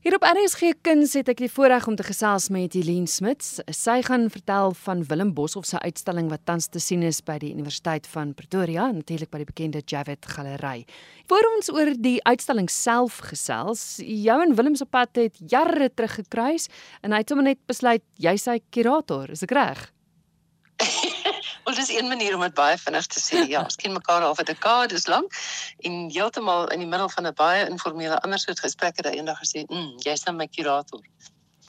Hier op RSG Kuns het ek die voorreg om te gesels met Helene Smits. Sy gaan vertel van Willem Boshoff se uitstalling wat tans te sien is by die Universiteit van Pretoria, natuurlik by die bekende Javet Galery. Voor ons oor die uitstalling self gesels, jou en Willem se pad het jare terug gekruis en hy het sommer net besluit jy's sy kurator, is ek reg? Dis een manier om dit baie vinnig te sê. Ja, ons ken mekaar al vir dekades lank en heeltemal in die middel van 'n baie informele ander soort gesprek het hy eendag gesê, "Mm, jy's nou my kurator."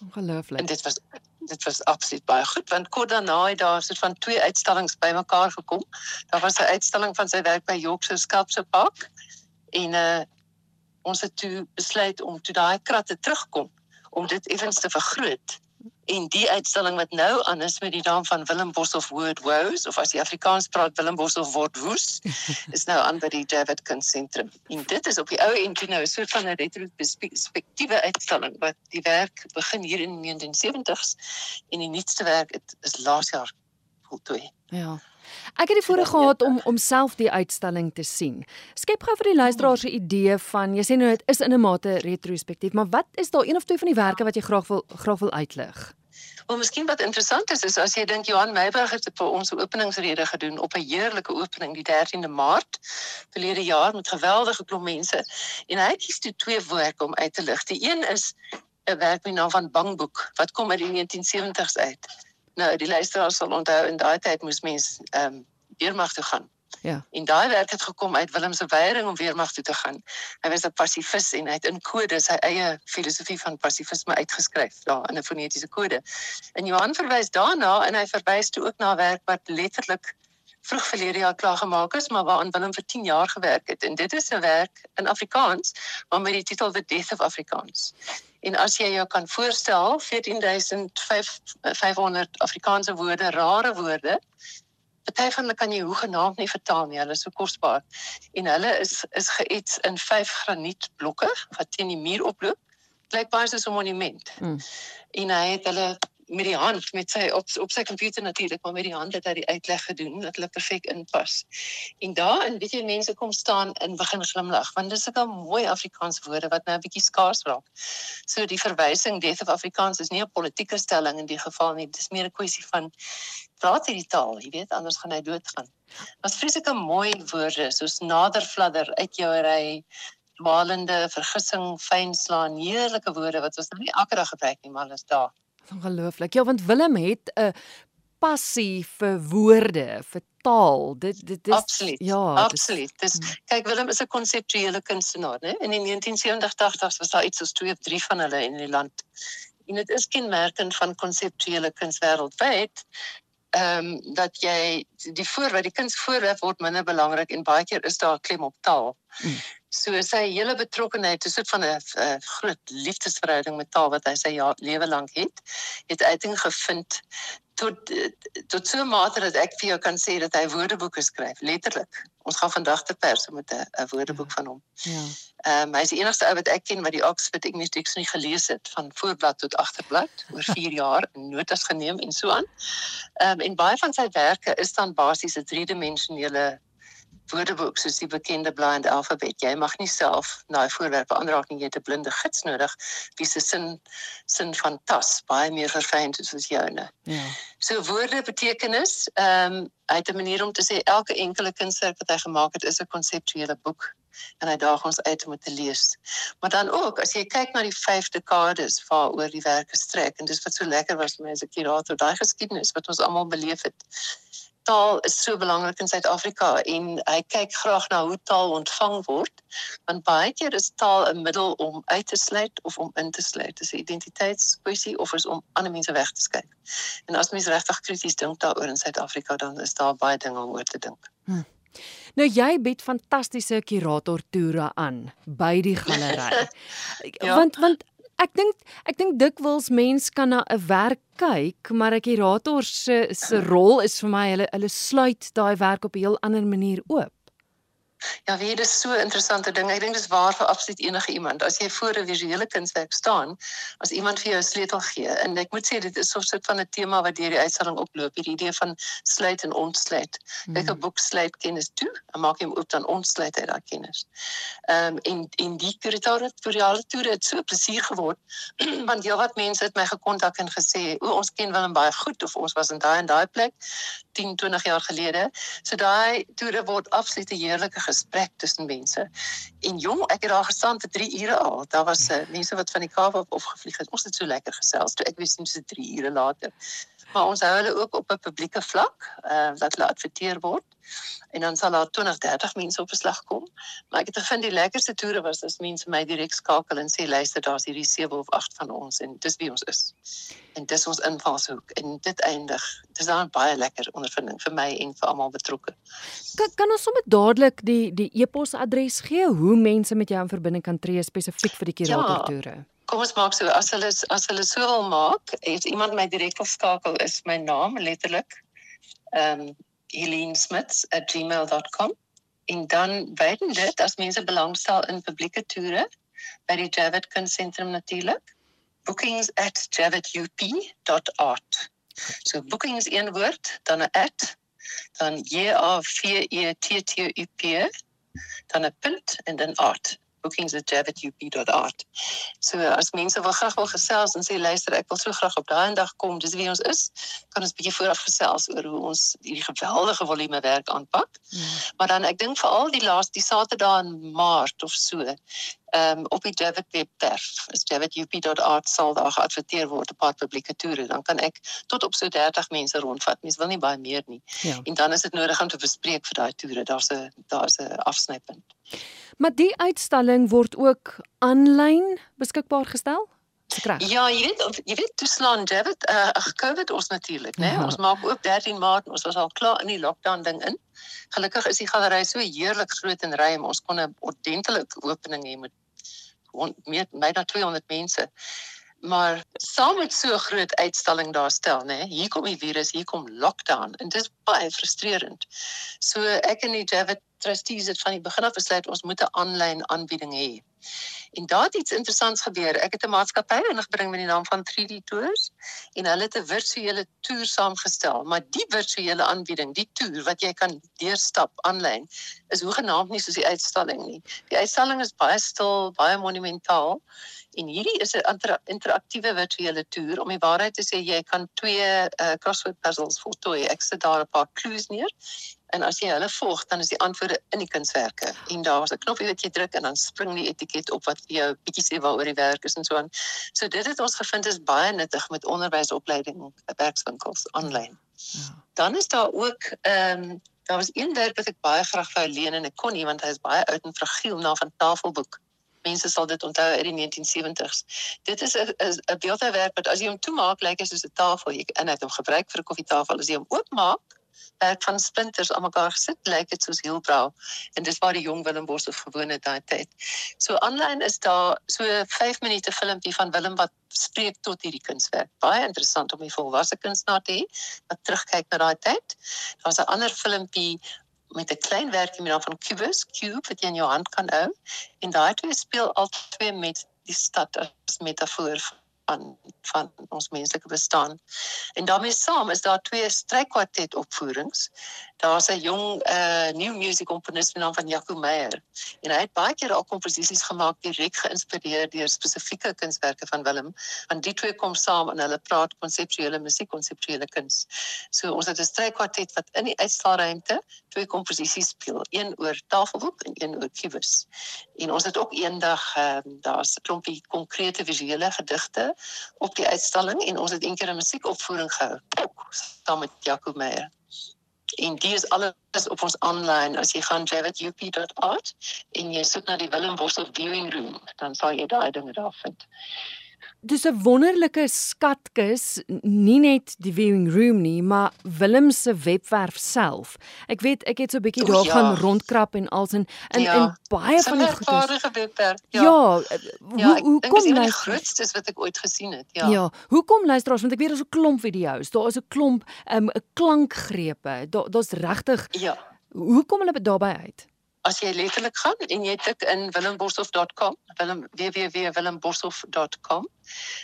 Ongelooflik. En dit was dit was absoluut baie goed want kort daarna het daar so van twee uitstallings bymekaar gekom. Daar was 'n uitstalling van sy werk by Yorkshire Sculpture Park en uh ons het toe besluit om toe daai kratte terugkom om dit effens te vergroot En die uitstalling wat nou aan is met die naam van Willem Boshoff Word Woes of as jy Afrikaans praat Willem Boshoff Word Woes is nou aan by die David Kunstsentrum. En dit is op die ou en toe nou 'n soort van 'n retrospektiewe uitstalling wat die werk begin hier in die 1970s en die nuutste werk het, is laas jaar voltooi. Ja. Ek het die voorreg gehad om om self die uitstalling te sien. Skep gou vir die luisteraars 'n idee van jy sê nou dit is in 'n mate retrospektief, maar wat is daar een of twee van die werke wat jy graag wil graag wil uitlig? Wel, miskien wat interessant is is as jy dink Johan Meiburg het vir ons 'n openingsrede gedoen op 'n heerlike opening die 13de Maart verlede jaar met geweldige klomp mense en hy het kies toe twee werke om uit te lig. Die een is 'n werk met die naam van Bangboek wat kom uit die 1970s uit. Nou, die luisteraars sal onthou in daai tyd moes mens ehm um, weermag toe gaan. Ja. En daai werk het gekom uit Willem se weiering om weermag toe te gaan. Hy was 'n pasifis en hy het in kode sy eie filosofie van pasifisme uitgeskryf daar in 'n fonetiese kode. En Johan verwys daarna en hy verwys toe ook na werk wat letterlik vroeg verlede jaar klaar gemaak is, maar waaraan Willem vir 10 jaar gewerk het. En dit is 'n werk in Afrikaans, maar met die titel The Death of Afrikaans. En as jy jou kan voorstel, 14500 Afrikaanse woorde, rare woorde, Party van hulle kan jy hoegenaamd nie vertaal nie. Hulle is so kosbaar. En hulle is is geets in vyf granietblokke wat teen die muur oploop. Lyk baie soos 'n monument. Mm. En hy het hulle met die hand met sy op op sy komputer natuurlik maar met die hand het hy die uitleg gedoen dat hulle perfek inpas. En daar en weet jy mense kom staan en begin glimlag want dis 'n mooi Afrikaans woorde wat nou 'n bietjie skaars raak. So die verwysing Death of Afrikaans is nie 'n politieke stelling in die geval nie, dis meer 'n kwessie van praat hierdie taal, jy weet anders gaan hy doodgaan. Was vreeslike mooi woorde soos nader fladder uit jou ry malende vergissing fyn slaan heerlike woorde wat ons nou nie elke dag gebruik nie maar is daar Ongelooflik. Ja, want Willem het 'n passie vir woorde, vir taal. Dit dit is Absoluut. Ja, absoluut. Dis hmm. kyk Willem is 'n konseptuele kunstenaar, né? In die 1970s was daar iets soos 2 of 3 van hulle in die land. En dit is kenmerkend van konseptuele kuns wêreldwyd. Ehm um, dat jy die voorwerp, die kunsvoorwerp word minder belangrik en baie keer is daar klem op taal. Hmm. So sy hele betrokkenheid, 'n soort van 'n groot liefdesverhouding met taal wat hy sy ja, lewe lank het, het uiting gevind tot tot so 'n mate dat ek vir jou kan sê dat hy woordeboeke skryf, letterlik. Ons gaan vandag te pers met 'n woordeboek ja. van hom. Ja. Ehm um, hy is die enigste ou wat ek ken wat die Oxford English Dictionary gelees het van voorblad tot agterblad oor 4 jaar en notas geneem en so aan. Ehm um, en baie van sy werke is dan basies 'n driedimensionele woordeboek soos die bekende blind alfabet. Jy mag nie self na 'n voorwerp aanraak nie, jy het 'n blinde gids nodig wie se sin sin van tas baie meer verfyn is as joune. Ja. So woorde betekenis, ehm um, hy het 'n manier om te sê elke enkele kunswerk wat hy gemaak het is 'n konseptuele boek en hy daag ons uit om te lees. Maar dan ook as jy kyk na die 5 dekades waaroor die werke strek en dis wat so lekker was vir my as 'n kurator, daai geskiedenis wat ons almal beleef het taal is so belangrik in Suid-Afrika en hy kyk graag na hoe taal ontvang word want baie keer is taal 'n middel om uit te sluit of om in te sluit. Dit is 'n identiteitskwessie of is om ander mense weg te skuif. En as mens regtig krities dink daaroor in Suid-Afrika dan is daar baie dinge om oor te dink. Hm. Nou jy bied fantastiese kurator toere aan by die galery. ja. Want want ek dink ek dink dikwels mens kan na 'n werk kyk, maar 'n kurator se se rol is vir my hulle hulle sluit daai werk op 'n heel ander manier oop. Ja, weet jy, dis so 'n interessante ding. Ek dink dis waar vir absoluut enige iemand. As jy voor 'n visuele kunswerk staan, as iemand vir jou 'n sleutel gee, en ek moet sê dit is so 'n soort van 'n tema wat deur die uitstalling oploop, hierdie idee van sluit en ontsluit. Kyk, 'n boek sluit kennis toe, en maak hom oop dan ontsluit hy daai kennis. Ehm um, en en die kuratoriale toere het so plesier geword, want heelwat mense het my gekontak en gesê, "O, ons ken Willem baie goed of ons was in daai en daai plek 10, 20 jaar gelede." So daai toere word absoluut 'n heerlike gesprek tussen mense. En jong, ek het daar gestaan vir 3 ure al. Daar was uh, mense wat van die Kaap af opgevlieg het. Ons het so lekker gesels. Toe ek wist nie so 3 ure later. Maar ons hou hulle ook op 'n publieke vlak, uh wat hulle adverteer word. En dan sal daar 20, 30 mense op beslag kom. Maar ek het gevind die lekkerste toere was as mense my direk skakel en sê luister, daar's hierdie 7 of 8 van ons en dis wie ons is. En dis ons invalshoek en dit eindig. Dis dan baie lekker ondervinding vir my en vir almal betrokke. Kan kan ons sommer dadelik die die e-posadres gee hoe mense met jou in verbinding kan tree spesifiek vir die kuratortoere? Ja. Kom ons maak so as hulle as hulle so wil maak, as iemand my direk wil skakel is my naam letterlik ehm um, helenesmiths@gmail.com en dan weten dit as mense belangstel in publieke toere by die Javid Kunstsentrum natuurlik bookings@javidup.art so bookings een woord dan 'n dan j a v e t t u p dan 'n punt en dan art bookings@javitup.art. So as mense wil graag wil gesels en sê luister, ek wil so graag op daai dag kom, dis wie ons is, kan ons bietjie vooraf gesels oor hoe ons hierdie geweldige volume werk aanpak. Hmm. Maar dan ek dink veral die laaste die Saterdag in Maart of so, um, op die Javit webwerf, is javitup.art sal daar geadverteer word op paar publieke toere, dan kan ek tot op so 30 mense rondvat. Mens wil nie baie meer nie. Ja. En dan is dit nodig om te bespreek vir daai toere. Daar's 'n daar's 'n afsnypunt. Maar die uitstalling word ook aanlyn beskikbaar gestel? Reg. Ja, jy weet, jy weet toeslaan David, uh ag COVID ons natuurlik, né? Ja. Ons maak ook 13 Maart, ons was al klaar in die lockdown ding in. Gelukkig is die galery so heerlik groot en ruim. Ons kon 'n ordentlike opening hê met meer meer dan 200 mense. Maar saam met so 'n groot uitstalling daar stel, né? Hier kom die virus, hier kom lockdown en dit is baie frustrerend. So ek en die David trustees het van die begin af besluit ons moet 'n aanlyn aanbieding hê. En daar het iets interessants gebeur. Ek het 'n maatskappy ingebring met die naam van 3D Tours en hulle het 'n virtuele toer saamgestel, maar die virtuele aanbieding, die toer wat jy kan deurstap aanlyn, is hoegenaamd nie soos die uitstalling nie. Die uitstalling is baie stil, baie monumentaal. En hierdie is 'n interaktiewe virtuele toer om die waarheid te sê jy kan twee uh, crossword puzzles voltooi. Ek sit daar 'n paar clues neer En as jy hulle volg, dan is die antwoorde in die kunswerke. En daar's 'n knoppie wat jy druk en dan spring die etiket op wat vir jou bietjie sê waaroor die werk is en so aan. So dit het ons gevind is baie nuttig met onderwysopleiding werkswinkels aanlyn. Ja. Dan is daar ook ehm um, daar was een werk wat ek baie graag wou leen en ek kon nie want hy is baie oud en fragiel na van tafelboek. Mense sal dit onthou uit die 1970s. Dit is 'n 'n beeldhouwerk wat as jy hom toemaak lyk hy soos 'n tafel. Jy kan dit hom gebruik vir 'n koffietafel as jy hom oopmaak werk van splinters aan mekaar gesit, lyk dit soos heelbrau. En dis waar die jong Willem Boshoff gewoon het daai tyd. So aanlyn is daar so 5 minute filmpie van Willem wat spreek tot hierdie kunswerk. Baie interessant om die volwasse kunstenaar te hê wat terugkyk na daai tyd. Daar's 'n ander filmpie met 'n klein werkie met naam van Cubus, Cube wat jy in jou hand kan hou. En daai twee speel albei met die stad as metafoor van van ons menslike bestaan. En daarmee saam is daar twee strykkwartet opvoerings. Daar's 'n jong uh new music komponis met naam van Jaco Meyer. En hy het baie keer al komposisies gemaak direk geïnspireer deur spesifieke kunswerke van Willem. Want die twee kom saam en hulle praat konseptuele musiek, konseptuele kuns. So ons het 'n strykkwartet wat in die uitstaalruimte twee komposisies speel, een oor tafelboek en een oor kubus. En ons het ook eendag ehm uh, daar's 'n klompie konkrete visuele gedigte op die uitstalling en ons het eendag 'n musiekopvoering gehou saam met Jaco Meyer. En die is alles op ons aanlyn. As jy gaan javitup.art en jy soek na die Willem Boshoff viewing room, dan sal jy daai dinge daar vind dis 'n wonderlike skatkis, nie net die viewing room nie, maar Willem se webwerf self. Ek weet ek het so 'n bietjie daar ja. gaan rondkrap en als in in, ja. in baie van die webwerf. Ja. ja, ja hoe hoe kom jy die grootste wat ek ooit gesien het? Ja. Ja, hoe kom luisteraars want ek weet daar's 'n klomp video's. Daar is 'n klomp 'n um, klankgrepe. Daar daar's regtig Ja. Hoe kom hulle daarbey uit? As jy letterlik gaan en jy tik in willemborshoff.com, willem www.willemborshoff.com,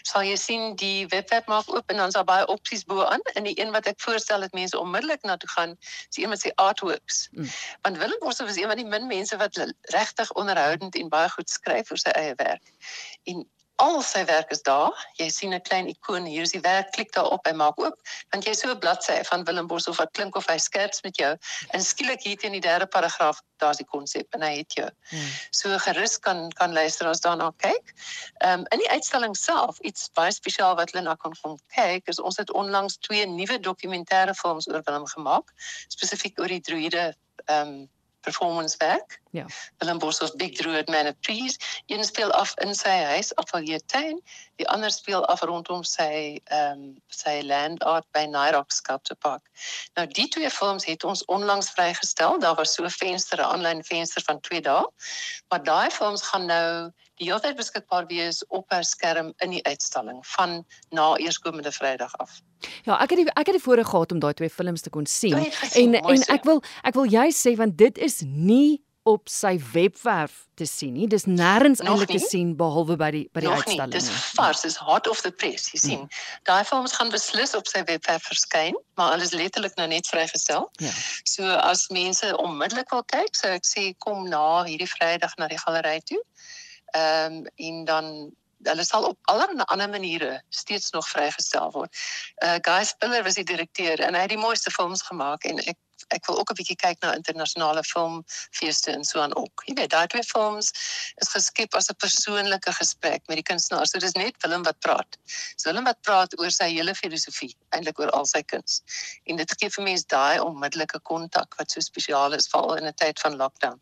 sal jy sien die webwerf maak oop en dan is daar baie opsies bo-aan en die een wat ek voorstel dat mense onmiddellik na toe gaan, is een wat sê artworks. Mm. Want Willem Boshoff is een van die min mense wat regtig onderhoudend en baie goed skryf oor sy eie werk. En al sy werk is daar. Jy sien 'n klein ikoon, hier is die werk, klik daarop en maak oop, want jy so 'n bladsy van Willem Bos of wat klink of hy skerps met jou. En skielik hier teen die derde paragraaf, daar's die konsep en hy het jou. Hmm. So gerus kan kan luisteraars daarna kyk. Ehm um, in die uitstalling self, iets baie spesiaal wat hulle na kan kom kyk, is ons het onlangs twee nuwe dokumentêre films oor Willem gemaak, spesifiek oor die druide ehm um, performance werk. Ja. Willem Boshoff Big Druid Man of Trees. Een speel af in sy huis Atelier Tuin, die ander speel af rondom sy ehm um, sy land art by Nairok Sculpture Park. Nou die twee films het ons onlangs vrygestel. Daar was so 'n venster, 'n aanlyn venster van 2 dae. Maar daai films gaan nou die hele tyd beskikbaar wees op 'n skerm in die uitstalling van na eerskomende Vrydag af. Ja, ek het die, ek het die voorreg gehad om daai twee films te kon sien. En en ek wil ek wil jy sê want dit is nie op sy webwerf te sien nie. Dis nêrens eintlik te sien behalwe by die by die uitstalling. Dis vars, dis hot of the press, jy sien. Hmm. Daai films gaan beslis op sy webwerf verskyn, maar alles letterlik nou net vrygestel. Ja. So as mense onmiddellik wil kyk, sou ek sê kom na hierdie Vrydag na die galery toe. Ehm um, en dan hulle sal op allerlei ander maniere steeds nog vrygestel word. Uh Guy Spiller was die direkteur en hy het die mooiste films gemaak en ek ek wil ook 'n bietjie kyk na internasionale filmfeeste en so aan ook. Jy weet, daai twee films is geskep as 'n persoonlike gesprek met die kunstenaar. So dis net Willem wat praat. So Willem wat praat oor sy hele filosofie, eintlik oor al sy kuns. En dit gee vir mense daai onmiddellike kontak wat so spesiaal is veral in 'n tyd van lockdown.